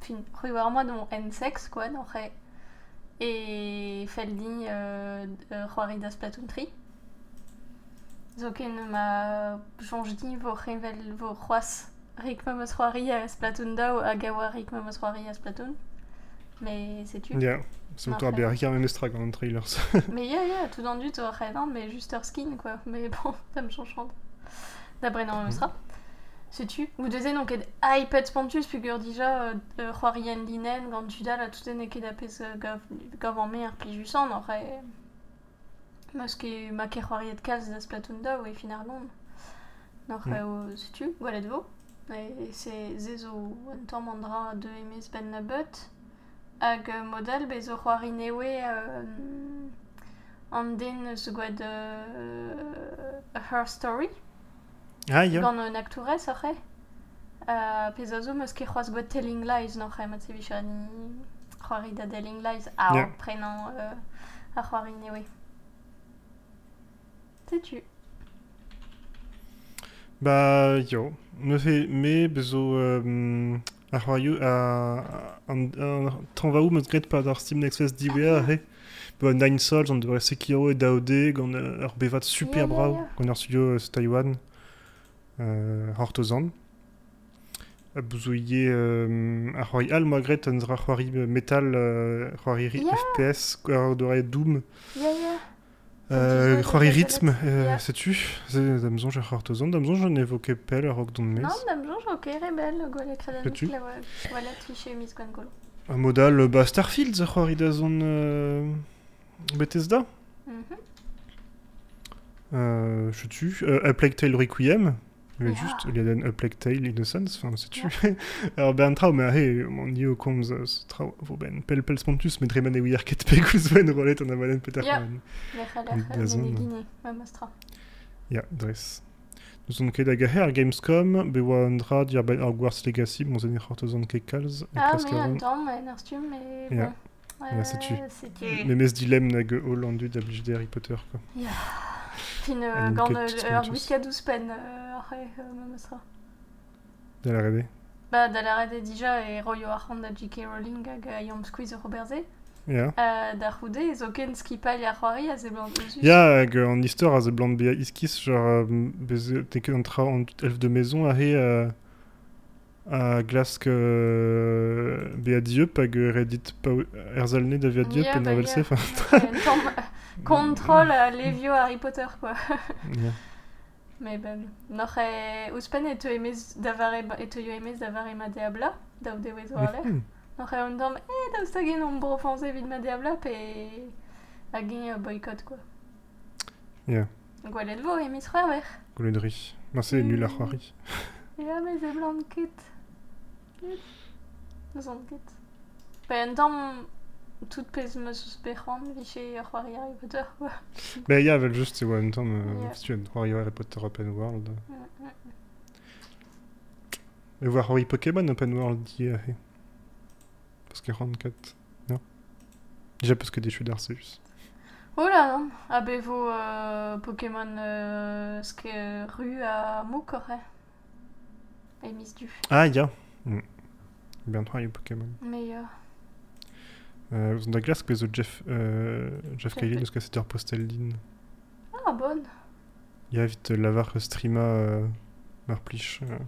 B: Fin, c'hwi war mod on N6 quoi, non re. E feldi euh, c'hoari da Splatoon 3. Zo ken ma jonjdi vo revel vo c'hoaz rik ma meus c'hoari a Splatoon dao a gawa rik ma a Splatoon. Mais c'est tu.
A: Ya, se
B: Mar
A: to a
B: fren.
A: be ar riker memes tra gant an trailers.
B: Mais ya, ya, tout en du, aurais non, mais juste leur skin, quoi. Mais bon, ça me change. D'après non,
A: Mhm.
B: sera. Sais-tu Ou deuxième, donc, être spontus, puis que déjà, euh, Juarien Linen, tu là, tout est neké d'apes gav gav en mer, puis juste en aurait. Eus ket ma ket c'hoariet kaz da Splatoon da oe fin ar gont. Noc'h mm. eo setu, gwelet vo. E se ze zo un tamm an de emez ben na beut. Hag model be zo c'hoari newe euh, an den eus gwed Her Story.
A: Ah, yo.
B: Gant un aktourez, ar re. Uh, pez a zo meus ket c'hoaz gwed Telling Lies, noc'h eo, mat se vichani c'hoari da Telling Lies, a
A: yeah.
B: prenan euh, a c'hoari newe. Sais-tu?
A: Ba, yo. Me fe, me bezo ar c'hoarioù a... an an tanvaou meus gret pa ar Steam Next Fest diwea, he. Ba, Nine Souls, an devre Sekiro e daode, gant euh, ur bevat super
B: ya.
A: gant ar studio euh, Taiwan, euh, Hortozan. A euh, ar c'hoari al, moa gret an dra c'hoari euh, metal, c'hoari. FPS, ar Doom. C'hoari
B: dis-moi,
A: rythme, euh,
B: Ya.
A: sais-tu? C'est damzonj ar Hortozan, damzonj an evoke pel ar ok don mez.
B: Non, dam jonj, ok, rebel, gwele kredan
A: Sais-tu
B: la voilà, triché mis gwan golo.
A: Un modal, bah, Starfield, ze c'hoari da zon euh, Bethesda?
B: Mhm.
A: Euh, je tue. Euh, A Plague Tale Requiem. Il a
B: Ja.
A: juste, il a un Plague Tale Innocence, enfin, c'est tu. Alors, ben, trau, mais hey, mon dieu, comme ça, c'est trau, vous ben, pel pel spontus, mais dreman e wir ket ben rolet an avalen peter
B: Ja.
A: man.
B: Lec'h
A: Da zon.
B: menegine, ma mastra.
A: Ja, dres. Nous on ket hag ar Gamescom, be oa an dra dir ben Hogwarts Legacy, mon zen c'horto zon ket kalz,
B: Ah, mais mais mais
A: Ja.
B: bon.
A: Ja, c'est tu.
B: c'est tu.
A: Me mes dilem nag blij de Harry Potter, quoi.
B: Fin,
A: An
B: euh, gant euh, ur gwiskadoù pen, euh, euh, ma mastra.
A: Da la rede.
B: Bah, da la rede dija e roio ar c'hant da J.K. Rowling hag a Yom Squeeze ur Robertze.
A: Ja.
B: Euh, da c'houde, zo ken skipal ar c'hoari a ze blant osus.
A: Ja, hag an istor a ze blant bea iskis, genre, euh, bez, te ket an tra an elf de maison a he a, a glask euh, bea dieup hag euh, redit pa erzalne da via dieup
B: Ja,
A: en avel se,
B: euh, les vieux Harry Potter, quoi.
A: Ja.
B: Mais ben, noch e ouspen e teu emez davare e teu emez davare ma diabla, da ou dewe zo ale. On dom, e oust agen on brofanze vid ma diabla, pe a gen boycott, quoi.
A: Ja.
B: Gwalet vo.
A: Ma se nul c'hoari.
B: Ja, me ze blant ket. Zon ket. Pe en dom, eus bec'hant, viche ar c'hoari Harry Potter, quoi.
A: Be ya, vel just, oa un tamm, euh,
B: Ja.
A: en Harry Potter Open World.
B: Mm, mm.
A: E voir c'hoari Pokémon Open World he. Parce que 44. Non? Déjà parce que des chutes d'Arceus.
B: Oh là non, avez-vous euh, Pokémon euh, ce que rue à Moukore Et Miss Du.
A: Ah, ya. Mm. Ben c'hoari Pokémon.
B: Meilleur.
A: Euh, ouzh da glask bezo Jeff, euh, Jeff
B: Jeff
A: Kylie,
B: Ke-
A: neus ket setur postel din.
B: Ah bonne.
A: Ya vit euh, lavar euh, streama euh, mar plich euh,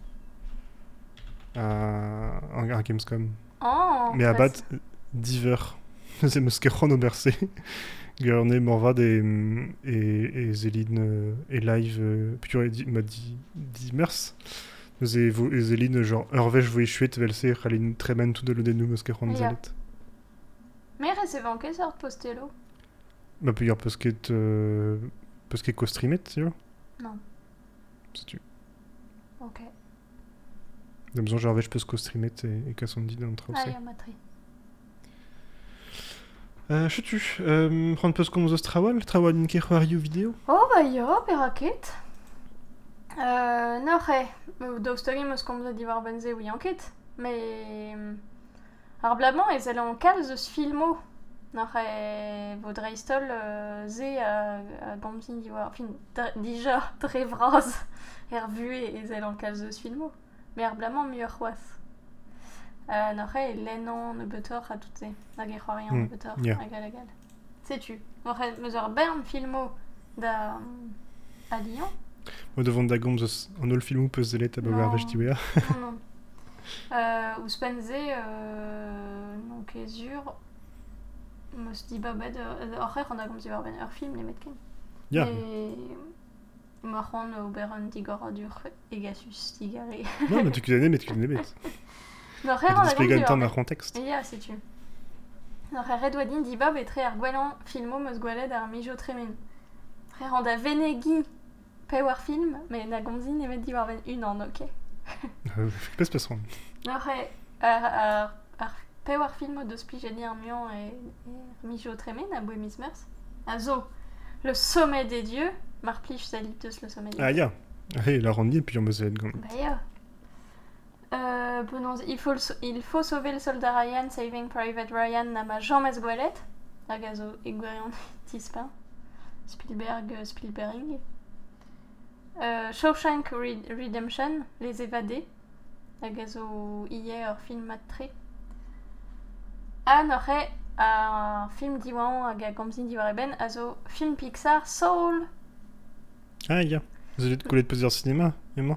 A: a, an ar Gamescom.
B: Oh.
A: Mais à bat diver. C'est meus ket c'hoant oberse. Gurne morvad e, e, e zelin euh, e live euh, pur e di, ma di, di mers. Eus e, vo, e zelin genre ur vech voe chuet velse c'halin tremen tout de lo dennou meus ket c'hoant
B: Ya.
A: zelet.
B: Mais recevant que sort Postello
A: Ma peus peus ket euh, peus ket ko-streamet, tu vois
B: Non.
A: C'est tu.
B: Ok.
A: Da besoin vech peus ko-streamet e, e kasson dit an traoù
B: Ah, y'a matri.
A: Euh, chutu, euh, prendre peus komz eus trawal, trawal in ket c'hoarioù vidéo
B: Oh bah yo, peraket. Euh, n'oc'he, daoustogin meus komza diwar benze ou yanket. Mais... Ar blabant ez el an kalz eus filmo. N'oc'he vo dreistol euh, ze a, a gomzin diwar... Fin, dija dre vraz er vue ez el an kalz eus filmo. Mais ar blabant muioc'h c'hoaz. Euh, n'oc'he lennon ne betor a tout se. Hag e
A: Mm,
B: ne meus ur bern filmo da... a Lyon
A: Mo devant da gomz eus an ol filmou peus zelet a
B: non, non. Euh, ouspenze, euh, non kezur, meus di babet, euh, oc'her an a gomz diwar ben ur film nemet ken.
A: Ya,
B: Et ma c'hant ober an digor a dur egasus tigare.
A: non, mais tu kudennet, mais tu kudennet bet.
B: N'oc'her an
A: Ha
B: a
A: display
B: gomz
A: gantan
B: diwar
A: ar contexte.
B: Ya, setu. N'oc'her red oadin di bab etre ar gwelan filmo meus gwelet ar mijo tremen. C'her an da venegi pe war film, mais na gomzin nemet diwar ben un an, ok
A: Euh, Pes pes ran.
B: N'oc'he ar, ar, ar pe war film o deus plijedi ar mion e, e mijo tremen a boe mis mers. A zo, le sommet des dieux, mar plij salit deus le sommet des
A: Ah, ya. Hey, la randi, puis on me gant.
B: Bah ya. Euh, penons, il, faut le il faut sauver le soldat Ryan, Saving Private Ryan, na ma Jean Mesgoelet, hag a zo egwerion tispin, Spielberg, euh, Spielberg. Euh, Shawshank Re- Redemption, Les Évadés, hag a zo ie ur film tre. Ha n'oc'he a film diwan hag a gomzin diwar eben, a zo film Pixar, Soul.
A: Ah, ya. Zelet kolet peus ar cinéma, emañ.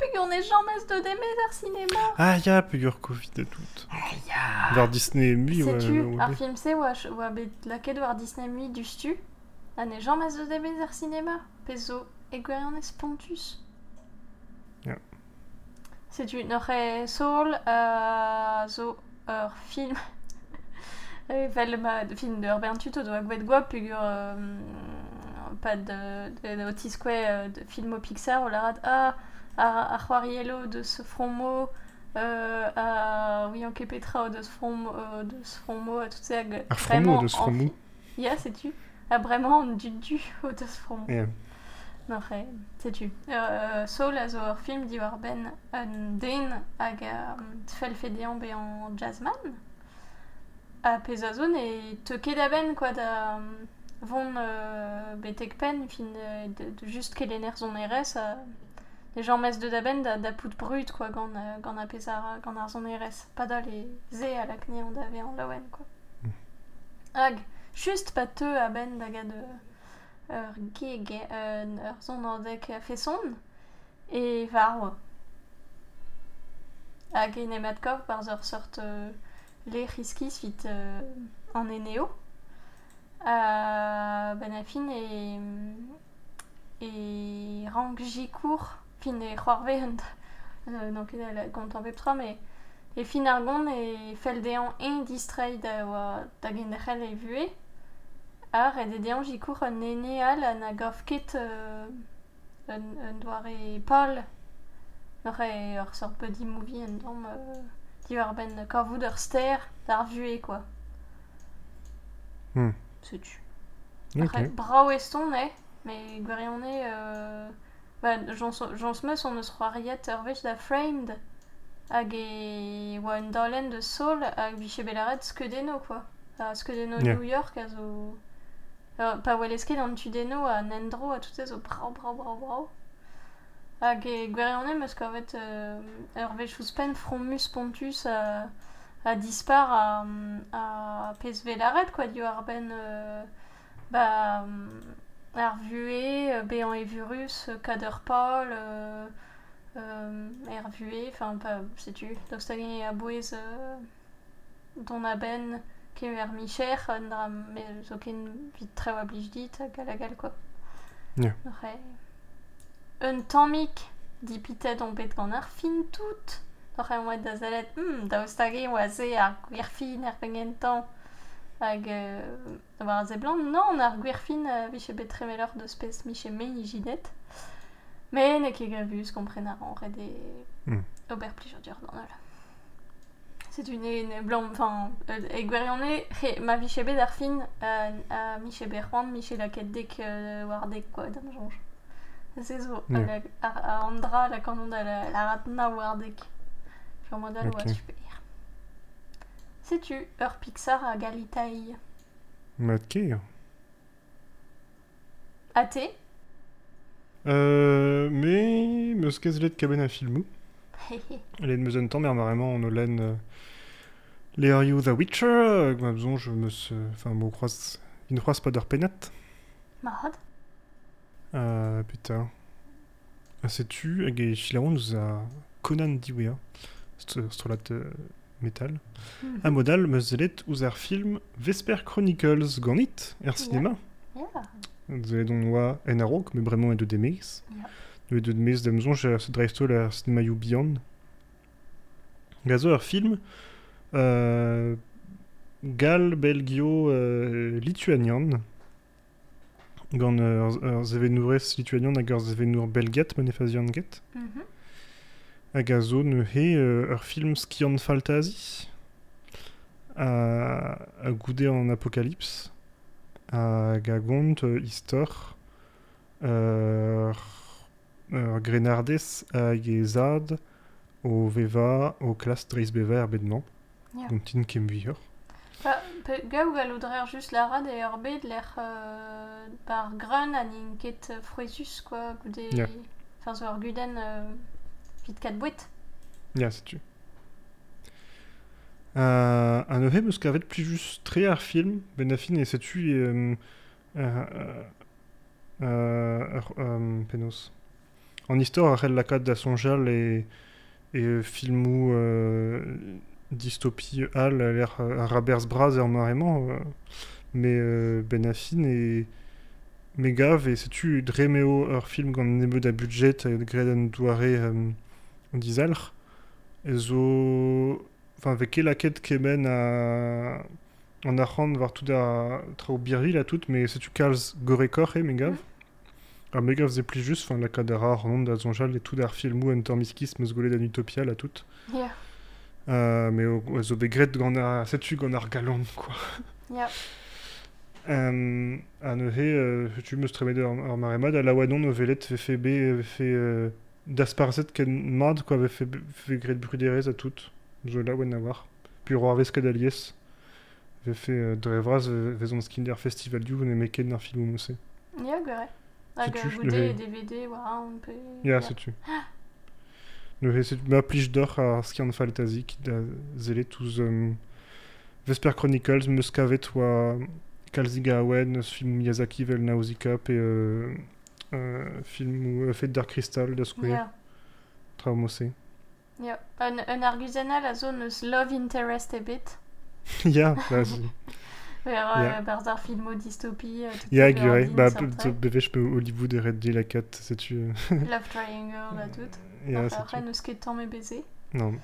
B: Pug on est jamais de demez ar cinéma.
A: Ah, ya, pegur Covid et tout.
B: Ah ya.
A: Var Disney Mui, ouais.
B: Sais-tu, ar film se oa, bet laket war Disney Mui du stu, an e jamm a zo debez ar cinéma, pezo e gwerion spontus.
A: Ja.
B: Sais-tu, n'oc'h e sol a zo ur film, e vel ma film de ur bern tuto doa gvet goa pugur, euh, pas de, euh, de film au Pixar, ou la rate, ah, à, à Juariello de ce front mot, euh, à Wianke Petra de ce front, euh, de ce front mot, à tout ça,
A: fromo de ce front mot.
B: Ja, sais-tu Ah, vraiment, du du de ce front. Re, sais-tu. Euh, Saul a zo ur film di war ben un den hag a tfel fedean be en jazzman. A pez a zone e te ket da ben quoi da von euh, betek pen fin euh, de, de just ket lener zon erez a les gens mes de da ben da, da pout brut quoi gant, euh, gant a pez ar, gant ar zon erez. Pas da les ze a la kne on dave an lawen quoi hag just pas te a ben da de ur gig euh, ur zon an dek feson e var oa. Hag en emet kov par ur sort euh, le riskis vit euh, an eneo. Euh, ben a fin e, e rank jikour fin e c'hoarve un euh, ket la gont an pep tra, mais e fin ar gont e fel dean en distrai da da gen d'echel e vue ar e dedean jikour un ene al an a gav ket euh, un, un doare ur sort buddy movie en dom euh, di war ben kavout ur ster d'ar vue quoi.
A: Hmm.
B: Setu.
A: Ok.
B: Après, brao eston, eh, mais gwerion e, euh, bah, meus on eus c'hoariet ur vech da framed, hag e oa un dalen de sol hag belaret skedeno, quoi. A skedeno
A: Yeah.
B: New York, a zo... Euh, pa welesket an tudeno nendro a tout zo brao, brao, brao, brao. Hag e gwerion e meus kavet euh, ur vech ouzpen fromus pontus a, a dispar a, a quoi, di war ben... Euh, bah, euh, ar bean e vurus, euh, kader Paul, euh, enfin, pas, sais-tu, daoust hag e a bouez euh, don a ben micher, un dra, me zo ken vit tre oa blij dit, hag a quoi. Re. Un tammik, di pitet on bet gant ar fin tout. Da zalet, hmm, e oa ze ar gwirfin pengentan. Hag, euh, war ze blanc, non, ar bet tremelor de spes miche me i jidet. Me ne ket gavus kompren ar an red e
A: Hmm.
B: ober dur une une blanc, enfin, euh, e gwerione, he, ma viche bet ar fin euh, a miche berwan, miche la ket dek euh, war dek, quoi, dam jonge. C'est zo,
A: Yeah.
B: a, a Andra, la kanon da la, la ratna war dek. Sur modal
A: Ok.
B: oa super. Sais-tu, ur Pixar a galitaï.
A: Mat ket.
B: A te
A: Euh, mais meus kezlet kaben a filmou. Len meus un tamm er maremañ an o len euh, Lear You The Witcher, euh, ma besoin je me se... Enfin, mo croise... Il ne croise pas d'ur penat.
B: Mahad
A: Euh, putain. Ah, sais-tu, hag filaron nous a Conan diwea, strolat euh, metal.
B: Mhm.
A: A modal, meus zelet ouz ar film Vesper Chronicles ganit, er cinéma.
B: Yeah.
A: Vous avez donc oa en arok, mais vraiment et de demez.
B: Ja.
A: Le de demez d'amazon, j'ai ce drive to la cinéma you beyond. Gazo ar film euh, gal belgio euh, lituanian gant ur, ur zevenourez lituanian hag ur zevenour belget menefazian get.
B: Mhm.
A: Hag a zo ne he euh, ur film skiant faltazi a, a goude an apocalypse hag a gont euh, istor ur, ur grenardez hag e zad o veva o klas dreiz er bedman
B: Ja.
A: gont tin kem
B: Pa, pe, gaou galodrer just la rad e ur bet l'er euh, par grun an in ket euh, quoi, goude... Enfin, zo ur guden euh, vit kat bouet.
A: Ya, setu. An eus eus kavet plijus tre ar film, ben a fin e setu e... Um, uh, uh, uh, um, penos. An istor ar c'hell lakad da sonjal e, e filmou uh, distopi al a l'air uh, ar rabers braz ur maremañ, uh, me uh, ben a fin e... Me gav e setu dremeo ur film gant nebeud a budget gred an douare um, dizalc'h. E zo... Enfin, avec laquette kemen a... en Arran war tout da tra birvil a tout, mais setu kalz gorekor e megav.
B: Mm.
A: A megav ze pli just, enfin la kadera ron da zonjal et tout d'ar filmou en tormiskis meus golet an utopia la tout.
B: Ya,
A: Euh, mais zo begret gant setu gant ar galon, quoi.
B: ya.
A: Euh, a neuhe, euh, tu meus tremet ar, ar maremad, a laouanon o velet fe fe be, ve fe euh, dasparzet ken mad, quoi, ve fe, fe gret bruderez a tout. Zo laouen a war. Puis roar vez kad alies. Ve fe euh, drevraz ve, ve zon skinder festival du, ne meken ar filmou mousse.
B: Ya, gore. Hag
A: tu-
B: goude
A: le-
B: e DVD, war on pe...
A: Ya, setu. Neuhe, setu, ma plij d'or ar skian faltazik, da zele touz... Um, Vesper Chronicles, meus kavet oa kalziga awen, eus film Miyazaki vel Nausicaa pe euh, euh, film ou euh, Fête Dark Crystal da skouer,
B: Ya,
A: tra mosse.
B: ya. Un, un arguzenal a zone eus love interest e bit.
A: ya, ba, zi-
B: Ver,
A: Ya.
B: euh, bar d'ar filmo dystopie, euh, tout
A: ya
B: le
A: gure,
B: ordine
A: ba,
B: sortrait.
A: bevech pe Hollywood e red di la kat, setu... euh,
B: Love triangle, a tout.
A: ya,
B: Après,
A: setu.
B: neus ket tamm e beze.
A: Non,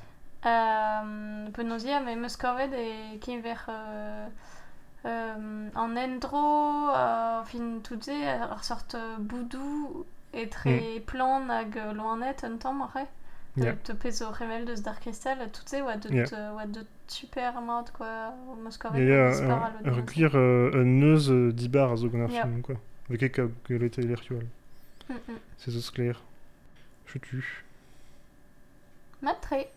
B: Euh, Penozia, mais meus kavet e ken ver euh, euh, an endro, euh, fin tout ze, ar sort euh, boudou e tre plan hag euh, loanet un tamm après.
A: Ya.
B: Te pez o revel deus Dark Crystal, tout ze, oa deut,
A: Ya.
B: euh, oa deut super mod, quoi, o meus
A: ya
B: kavet
A: ya,
B: dispar a
A: ur
B: l'audience.
A: gwir euh, un neuz euh, dibar a zo gant ar
B: Ya.
A: film, quoi. Veke ka gelete elertual.
B: Mm -mm.
A: Se zo skler. Chutu.
B: Matre.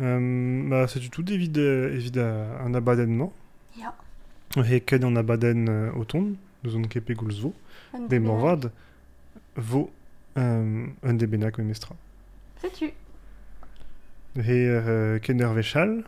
A: Euh, ba, setu tout evit, euh, evit a, an abadennement.
B: Ya.
A: He ken an abaden euh, o ton, deus an kepe goulz vo.
B: Un
A: Be
B: debenak.
A: morvad vo euh, un debenak mestra.
B: Sais-tu
A: He euh, ken ur vechal,